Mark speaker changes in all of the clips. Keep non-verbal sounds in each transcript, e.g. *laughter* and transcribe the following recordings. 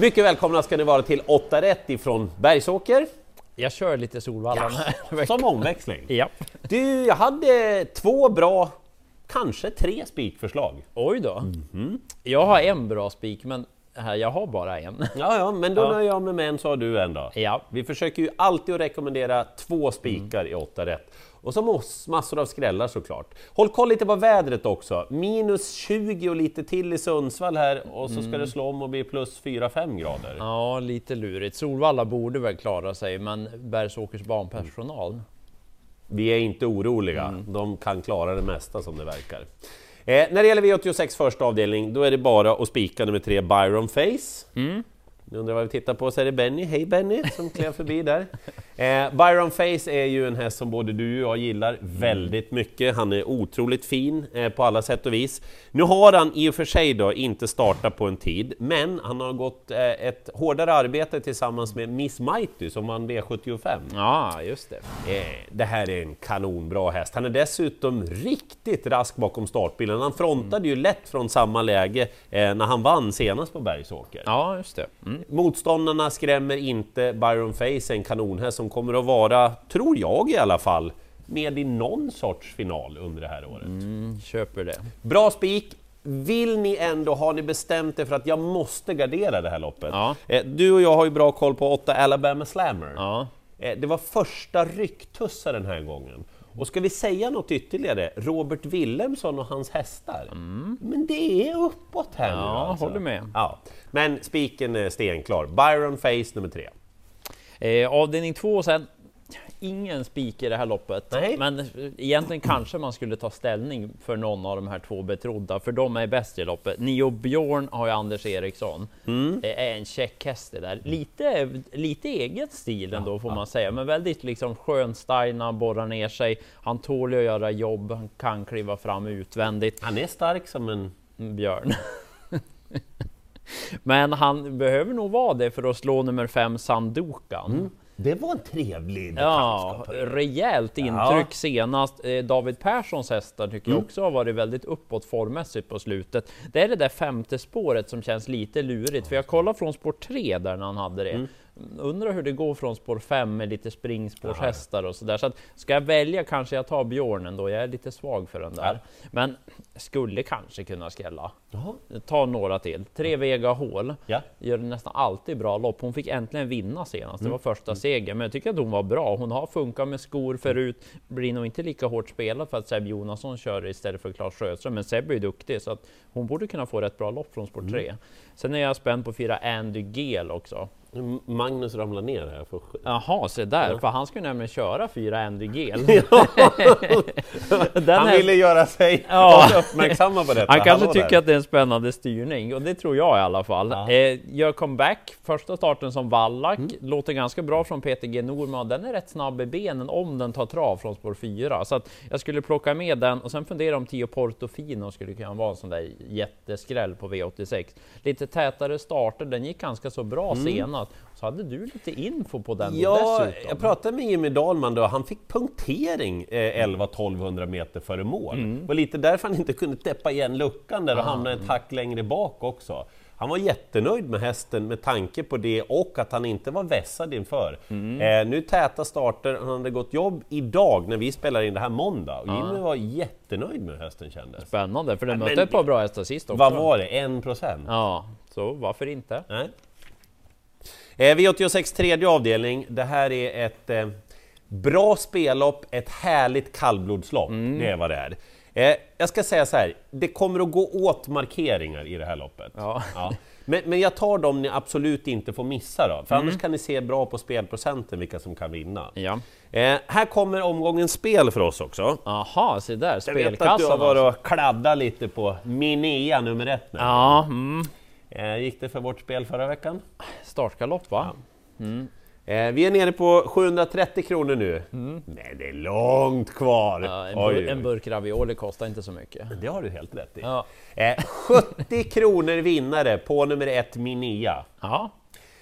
Speaker 1: Mycket välkomna ska ni vara till 8 rätt ifrån Bergsåker.
Speaker 2: Jag kör lite Solvalla *laughs* veckan.
Speaker 1: Som omväxling.
Speaker 2: Ja.
Speaker 1: Du, jag hade två bra, kanske tre spikförslag.
Speaker 2: Oj då. Jag har en bra spik, men här, jag har bara en.
Speaker 1: Ja, ja, men då
Speaker 2: Ja.
Speaker 1: nöjer jag mig med en så har du en då.
Speaker 2: Ja.
Speaker 1: Vi försöker ju alltid att rekommendera två spikar i 8 rätt. Och så massor av skrällar såklart. Håll koll lite på vädret också. Minus 20 och lite till i Sundsvall här och så ska det slå om och bli plus 4-5 grader.
Speaker 2: Ja, lite lurigt. Solvalla borde väl klara sig, men Bergsåkers banpersonal.
Speaker 1: Vi är inte oroliga, de kan klara det mesta som det verkar. Eh, när det gäller V86 första avdelning, då är det bara att spika nummer tre Byron Face. Mm. Ni undrar vad vi tittar på så är det Benny, hej Benny, som klev förbi där. *laughs* Eh, Byron Face är ju en häst som både du och jag gillar väldigt mycket. Han är otroligt fin eh, på alla sätt och vis. Nu har han i och för sig då inte startat på en tid, men han har gått eh, ett hårdare arbete tillsammans med Miss Mighty som vann V75.
Speaker 2: Ja, just det.
Speaker 1: Eh, Det här är en kanonbra häst. Han är dessutom riktigt rask bakom startbilen. Han frontade ju lätt från samma läge eh, när han vann senast på Bergsåker.
Speaker 2: Ja, just det. Mm.
Speaker 1: Motståndarna skrämmer inte. Byron Face en kanonhäst som kommer att vara, tror jag i alla fall, med i någon sorts final under det här året.
Speaker 2: Mm, köper det.
Speaker 1: Bra spik! Vill ni ändå, har ni bestämt er för att jag måste gardera det här loppet?
Speaker 2: Ja.
Speaker 1: Eh, Du och jag har ju bra koll på 8 Alabama Slammer.
Speaker 2: Ja.
Speaker 1: Eh, Det var första rycktussar den här gången. Och ska vi säga något ytterligare? Robert Willemsson och hans hästar. Men det är uppåt här nu
Speaker 2: Mm. Ja,
Speaker 1: alltså.
Speaker 2: håller med.
Speaker 1: Ja. Men spiken är stenklar. Byron Face nummer tre.
Speaker 2: Eh, avdelning två sen. Ingen spik i det här loppet,
Speaker 1: Nej.
Speaker 2: men egentligen kanske man skulle ta ställning för någon av de här två betrodda, för de är bäst i loppet. Nio Björn har ju Anders Eriksson.
Speaker 1: Mm.
Speaker 2: Det är en check häst det där. Lite, lite eget stil ändå får man säga, men väldigt liksom skön style när han borrar ner sig. Han tål att göra jobb, han kan kliva fram utvändigt.
Speaker 1: Han är stark som en...
Speaker 2: Björn. *laughs* Men han behöver nog vara det för att slå nummer fem Sandokan.
Speaker 1: Det var en trevlig
Speaker 2: Ja,
Speaker 1: bekantskap. hörru.
Speaker 2: rejält intryck
Speaker 1: Ja.
Speaker 2: senast. Eh, David Perssons hästar tycker jag också har varit väldigt uppåt formmässigt på slutet. Det är det där femte spåret som känns lite lurigt, för jag kollar från spår 3 där när han hade det. Undrar hur det går från spår 5 med lite springspårshästar och sådär. Så att ska jag välja kanske jag tar björnen då. Jag är lite svag för den där. Men skulle kanske kunna skrälla.
Speaker 1: Jaha.
Speaker 2: Ta några till. Tre Vega Hall
Speaker 1: Ja.
Speaker 2: gör nästan alltid bra lopp. Hon fick äntligen vinna senast. Det var första segern, men jag tycker att hon var bra. Hon har funkat med skor förut. Blir nog inte lika hårt spelad för att Seb Jonasson kör istället för Claes Sjöström. Men Seb är ju duktig så att hon borde kunna få rätt bra lopp från spår 3. Sen är jag spänd på fyra Andy Gel också.
Speaker 1: Magnus ramlar ner här. För...
Speaker 2: Jaha, se där, för han skulle nämligen köra fyra. *laughs* *laughs* Den
Speaker 1: Han
Speaker 2: är-
Speaker 1: ville göra sig
Speaker 2: Ja. *laughs*
Speaker 1: uppmärksamma på detta.
Speaker 2: Han kanske
Speaker 1: Hallå
Speaker 2: tycker
Speaker 1: där.
Speaker 2: att det är en spännande styrning och det tror jag i alla fall.
Speaker 1: Ja.
Speaker 2: Eh, gör comeback, första starten som vallack,
Speaker 1: Mm.
Speaker 2: låter ganska bra från Peter G Norman. Den är rätt snabb i benen om den tar trav från spår 4. Så att jag skulle plocka med den och sen fundera om Tio Portofino skulle kunna vara en sån där jätteskräll på V86. Lite tätare starter, den gick ganska så bra senast. Så hade du lite info på den
Speaker 1: Ja,
Speaker 2: dessutom.
Speaker 1: jag pratade med Jimmy Dahlman då, han fick punktering eh, 11-1200 meter före mål.
Speaker 2: Mm.
Speaker 1: Var lite därför han inte kunde täppa igen luckan där och
Speaker 2: Ah.
Speaker 1: hamna ett hack längre bak också. Han var jättenöjd med hästen med tanke på det och att han inte var vässad inför.
Speaker 2: Mm.
Speaker 1: Eh, nu täta starter, han hade gått jobb idag när vi spelar in det här måndag och Jimmy var jättenöjd med hur hästen kändes.
Speaker 2: Spännande, för den mötte ett par bra hästar sist också.
Speaker 1: Vad var det? 1 procent?
Speaker 2: Ja, så varför inte?
Speaker 1: Nej. Eh, V86 tredje avdelning, det här är ett eh, bra spellopp, ett härligt kallblodslopp.
Speaker 2: Mm.
Speaker 1: Det är vad det är. Eh, jag ska säga så här, det kommer att gå åt markeringar i det här loppet.
Speaker 2: Ja.
Speaker 1: Men, men jag tar dem ni absolut inte får missa då, för
Speaker 2: Mm.
Speaker 1: annars kan ni se bra på spelprocenten vilka som kan vinna.
Speaker 2: Ja.
Speaker 1: Eh, här kommer omgångens spel för oss också.
Speaker 2: Aha, se där,
Speaker 1: Jag vet att du har
Speaker 2: spelkassan.
Speaker 1: varit
Speaker 2: alltså.
Speaker 1: och kladdat lite på Minea nummer ett nu.
Speaker 2: Ja, mm.
Speaker 1: Eh, gick det för vårt spel förra veckan?
Speaker 2: startgalopp va?
Speaker 1: Eh, vi är nere på 730 kronor nu. Men det är långt kvar!
Speaker 2: Ja, en, bur-
Speaker 1: oj.
Speaker 2: en burk ravioli kostar inte så mycket.
Speaker 1: Det har du helt rätt i.
Speaker 2: Ja.
Speaker 1: Eh, 70 *laughs* kronor vinnare på nummer ett Minia.
Speaker 2: Ja,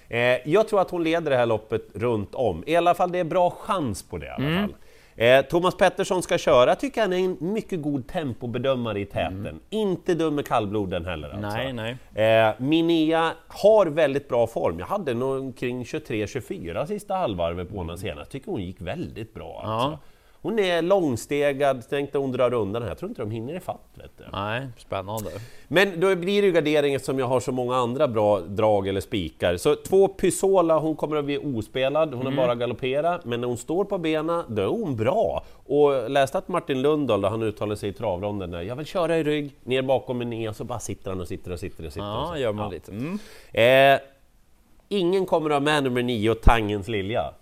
Speaker 1: Eh, jag tror att hon leder det här loppet runt om. I alla fall, det är bra chans på det i alla fall. Eh, Thomas Pettersson ska köra, tycker han är en mycket god tempobedömare i täten. Mm. Inte dum med kallbloden heller. Alltså.
Speaker 2: Nej, nej.
Speaker 1: Eh, Minea har väldigt bra form. Jag hade nog kring 23-24 sista halvvarvet på honom senast. Tycker hon gick väldigt bra. Alltså. Ja. Hon är långstegad, tänkte hon drar undan här. Jag tror inte de hinner ifatt. Vet du.
Speaker 2: Nej, spännande.
Speaker 1: Men då blir det ju garderingen som jag har så många andra bra drag eller spikar. Så två Pysola, hon kommer att bli ospelad, hon mm. har bara galopperat, men när hon står på benen, då är hon bra. Och läste att Martin Lundahl, då han uttalade sig i travronden, där, jag vill köra i rygg, ner bakom en och så bara sitter han och sitter och sitter och sitter.
Speaker 2: Ja,
Speaker 1: och
Speaker 2: gör man ja. lite. Mm.
Speaker 1: Eh, ingen kommer att ha med nummer nio, Tangens Lilja.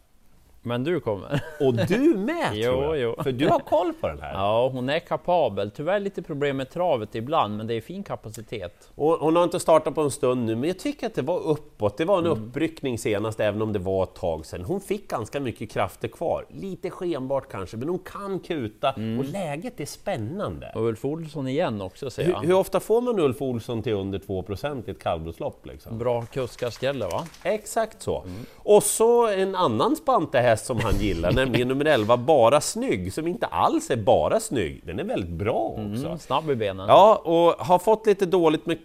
Speaker 2: Men du kommer.
Speaker 1: Och du med *laughs*
Speaker 2: jo,
Speaker 1: tror jag! Jo. För du har koll på den här.
Speaker 2: Ja, hon är kapabel. Tyvärr lite problem med travet ibland, men det är fin kapacitet.
Speaker 1: Och hon har inte startat på en stund nu, men jag tycker att det var uppåt. Det var en mm. uppryckning senast, även om det var ett tag sedan. Hon fick ganska mycket krafter kvar. Lite skenbart kanske, men hon kan kuta mm. och läget är spännande.
Speaker 2: Och Ulf Olsson igen också, säger jag.
Speaker 1: Hur, hur ofta får man Ulf Olsson till under 2 i ett kallblodslopp? Liksom?
Speaker 2: Bra kuskarskrälle, va?
Speaker 1: Exakt så. Mm. Och så en annan spantehäst häst som han gillar, nämligen nummer 11, Bara Snygg, som inte alls är bara snygg. Den är väldigt bra mm, också. Mm,
Speaker 2: snabb i benen.
Speaker 1: Ja, och har fått lite dåligt med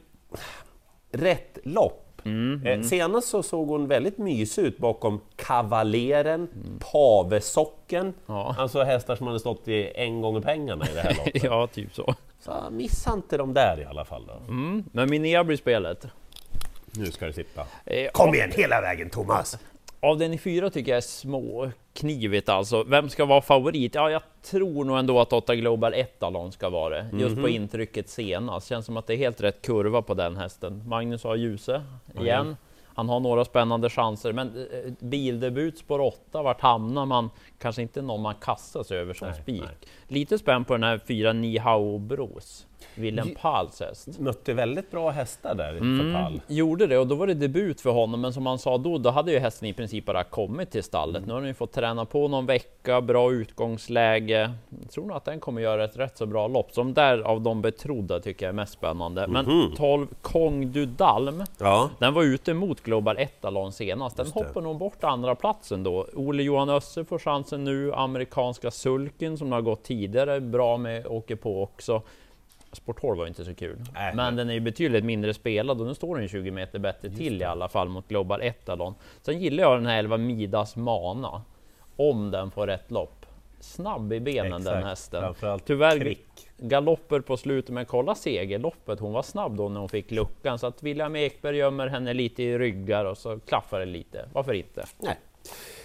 Speaker 1: rätt lopp. Mm, eh, mm. Senast så såg hon väldigt mysig ut bakom Kavaleren, mm. Pavesocken, ja. alltså hästar som hade stått i en gånger pengarna i det här loppet. *laughs*
Speaker 2: ja, typ så.
Speaker 1: Så missa inte dem där i alla fall. Då.
Speaker 2: Mm. Men Minea blir spelet.
Speaker 1: Nu ska det sitta. Eh, Kom igen hela vägen Thomas!
Speaker 2: Avdelning 4 tycker jag är små knivigt alltså. Vem ska vara favorit? Ja, jag tror nog ändå att 8 Global Etalon ska vara det. Just mm -hmm. på mhm. intrycket senast. Känns som att det är helt rätt kurva på den hästen. Magnus har Ljuse igen. Mm. Han har några spännande chanser, men eh, bildebut spår 8, vart hamnar man? Kanske inte någon man kastar sig över som spik. Lite spänd på den här 4 Nihao Bros. Willem Pals häst.
Speaker 1: Mötte väldigt bra hästar där mm, för Pall.
Speaker 2: Gjorde det och då var det debut för honom. Men som han sa då, då hade ju hästen i princip bara kommit till stallet. Mm. Nu har han ju fått träna på någon vecka, bra utgångsläge. Jag tror nog att den kommer göra ett rätt så bra lopp. Som där av de betrodda tycker jag är mest spännande. Men mm 12 Kong du Dalm, ja. den var ute mot Global Etalon senast. Den hoppar nog bort andra platsen då. Ole Johan Össe får chansen nu. Amerikanska Sulken som har gått tidigare, bra med åker på också. Sport 12 var inte så kul, äh, men den är ju betydligt mindre spelad och nu står den 20 meter bättre till i alla fall mot Global Etalon. Sen gillar jag den här 11 Midas Mana, om den får rätt lopp. Snabb i benen Exakt. den hästen. Tyvärr krick. galopper på slutet, men kolla segerloppet. Hon var snabb då när hon fick luckan, så att William Ekberg gömmer henne lite i ryggar och så klaffar det lite. Varför inte?
Speaker 1: Nej.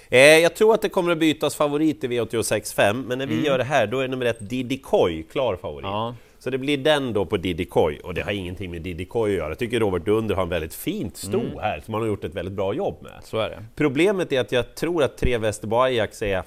Speaker 1: Eh, jag tror att det kommer att bytas favorit i V86.5, men när vi mm. gör det här, då är nummer ett Diddy Koy klar favorit. Ja. Så det blir den då på Diddy Koy, och det har ingenting med Diddy Koy att göra. Jag tycker Robert Dunder har en väldigt fint sto mm. här, som han har gjort ett väldigt bra jobb med.
Speaker 2: Så är det.
Speaker 1: Problemet är att jag tror att tre Västerbo Ajax är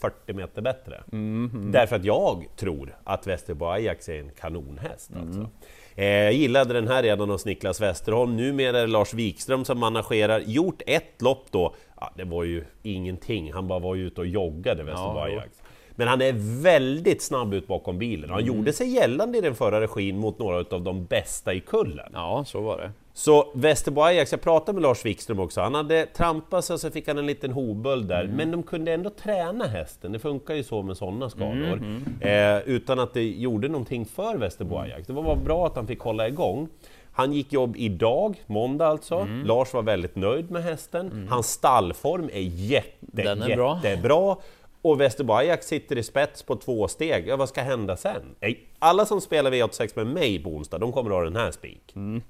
Speaker 1: 40 meter bättre. Mm, mm. Därför att jag tror att Västerbo Ajax är en kanonhäst. Mm. Alltså. Eh, jag gillade den här redan hos Niklas Westerholm, numera är det Lars Wikström som managerar. Gjort ett lopp då, ja, det var ju ingenting, han bara var ute och joggade Västerbo ja, Ajax. Men han är väldigt snabb ut bakom bilen. Han mm. gjorde sig gällande i den förra regin mot några av de bästa i kullen.
Speaker 2: Ja, så var det.
Speaker 1: Så Västerbo Ajax, jag pratade med Lars Wikström också, han hade trampat sig och så fick han en liten hoböld där, mm. men de kunde ändå träna hästen, det funkar ju så med sådana skador, mm. eh, utan att det gjorde någonting för Västerbo mm. Ajax. Det var bara bra att han fick hålla igång. Han gick jobb idag, måndag alltså. Mm. Lars var väldigt nöjd med hästen. Mm. Hans stallform är jätte, Den är jättebra. Bra. Och Västerbo Ajax sitter i spets på två steg. Ja, vad ska hända sen? Alla som spelar V86 med mig på onsdag, de kommer att ha den här spik. Mm.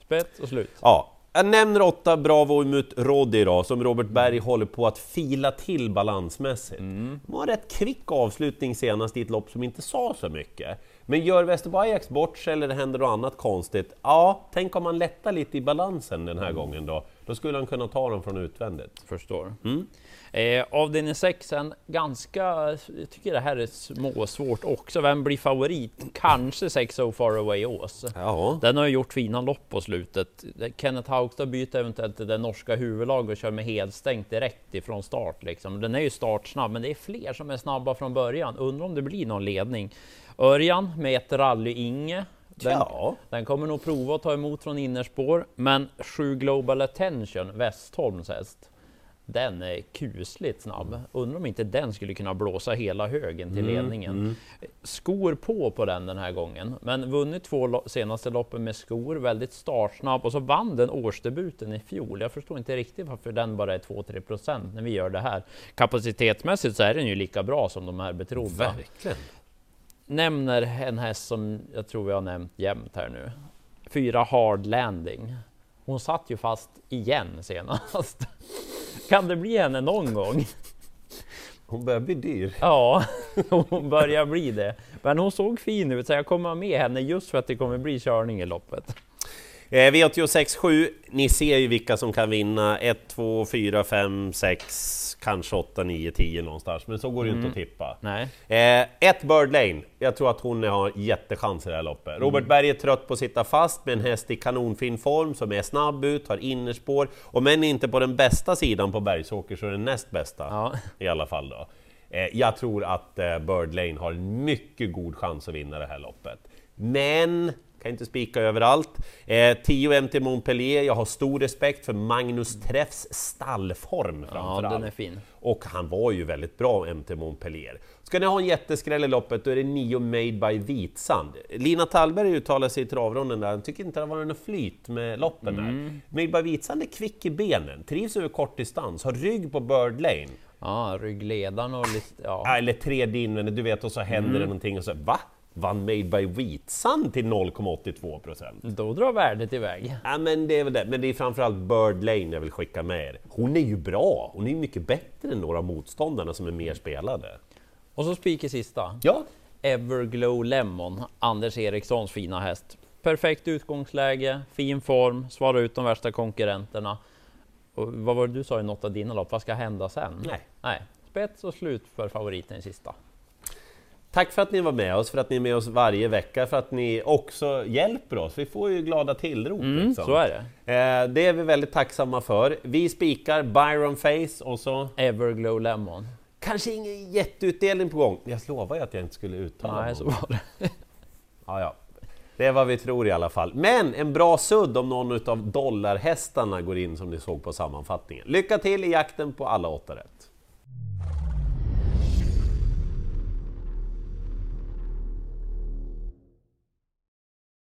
Speaker 2: Spets och slut.
Speaker 1: Ja. Jag nämner åtta Bravo mot Roddy då, som Robert Berg håller på att fila till balansmässigt. Mm. De har rätt kvick avslutning senast i ett lopp som inte sa så mycket. Men gör Västerbo Ajax bort sig eller det händer något annat konstigt, ja, tänk om man lättar lite i balansen den här mm. gången då. Då skulle han kunna ta dem från utvändigt.
Speaker 2: Förstår. Mm. Eh, avdelning 6, en ganska, jag tycker det här är småsvårt också. Vem blir favorit? Kanske 6 So Far Away Ås. Ja. Den har ju gjort fina lopp på slutet. Kenneth Haugstad byter eventuellt till det norska huvudlag och kör med helstängt direkt ifrån start. Liksom. Den är ju startsnabb, men det är fler som är snabba från början. Undrar om det blir någon ledning. Örjan med ett rally-Inge. Den, ja. den kommer nog prova att ta emot från innerspår, men 7 Global Attention, Westholms häst Den är kusligt snabb. Undrar om inte den skulle kunna blåsa hela högen till ledningen. Skor på på den den här gången, men vunnit två lo senaste loppen med skor, väldigt startsnabb och så vann den årsdebuten i fjol. Jag förstår inte riktigt varför den bara är 2-3 procent när vi gör det här. Kapacitetsmässigt så är den ju lika bra som de här betrodda.
Speaker 1: Verkligen.
Speaker 2: Nämner en häst som jag tror vi har nämnt jämt här nu. Fyra hard landing. Hon satt ju fast igen senast. *laughs* Kan det bli henne någon gång?
Speaker 1: Hon börjar bli dyr.
Speaker 2: Ja, *laughs* hon börjar bli det. Men hon såg fin ut så jag kommer med henne just för att det kommer bli körning i loppet.
Speaker 1: Eh, V86 7, ni ser ju vilka som kan vinna. 1, 2, 4, 5, 6, kanske 8, 9, 10 någonstans. Men så går det ju inte att tippa.
Speaker 2: Nej.
Speaker 1: Eh, ett Bird Lane, jag tror att hon har jättechans i det här loppet. Robert Berg är trött på att sitta fast med en häst i kanonfin form som är snabb ut, har innerspår. Och men inte på den bästa sidan på Bergsåker så är den näst bästa
Speaker 2: Ja.
Speaker 1: i alla fall då. Eh, jag tror att eh, Bird Lane har en mycket god chans att vinna det här loppet. Men kan inte spika överallt. Eh, 10 MT Montpellier, jag har stor respekt för Magnus Treffs stallform
Speaker 2: Ja,
Speaker 1: framförallt.
Speaker 2: den är fin.
Speaker 1: Och han var ju väldigt bra MT Montpellier. Ska ni ha en jätteskräll i loppet då är det 9 Made by Vitsand. Lina Tallberg uttalade sig i travronden där, han tycker inte det har varit något flyt med loppen där. Made by Vitsand är kvick i benen, trivs över kort distans, har rygg på Bird Lane.
Speaker 2: Ja, ryggledaren och lite... Ja.
Speaker 1: Ja, Eller tre invändigt, du vet, och så händer det någonting och så va? Vann Made by Vitsand till 0,82 procent?
Speaker 2: Då drar värdet iväg.
Speaker 1: Ja men det är väl det, men det är framförallt Bird Lane jag vill skicka med er. Hon är ju bra, hon är mycket bättre än några av motståndarna som är mer spelade.
Speaker 2: Och så spik i sista.
Speaker 1: Ja,
Speaker 2: Everglow Lemon, Anders Erikssons fina häst. Perfekt utgångsläge, fin form, svarar ut de värsta konkurrenterna. Och vad var det du sa i något av dina lopp? Vad ska hända sen?
Speaker 1: Nej.
Speaker 2: Nej. Spets och slut för favoriten i sista.
Speaker 1: Tack för att ni var med oss, för att ni är med oss varje vecka, för att ni också hjälper oss. Vi får ju glada tillrop.
Speaker 2: Mm,
Speaker 1: liksom.
Speaker 2: så är det.
Speaker 1: Eh, det är vi väldigt tacksamma för. Vi spikar Byron Face och så
Speaker 2: Everglow Lemon.
Speaker 1: kanske ingen jätteutdelning på gång. Jag lovar ju att jag inte skulle uttala
Speaker 2: Nej, så var det. *laughs*
Speaker 1: Ja, ja. Det är vad vi tror i alla fall. Men en bra sudd om någon av dollarhästarna går in som ni såg på sammanfattningen. Lycka till i jakten på alla åtta rätt!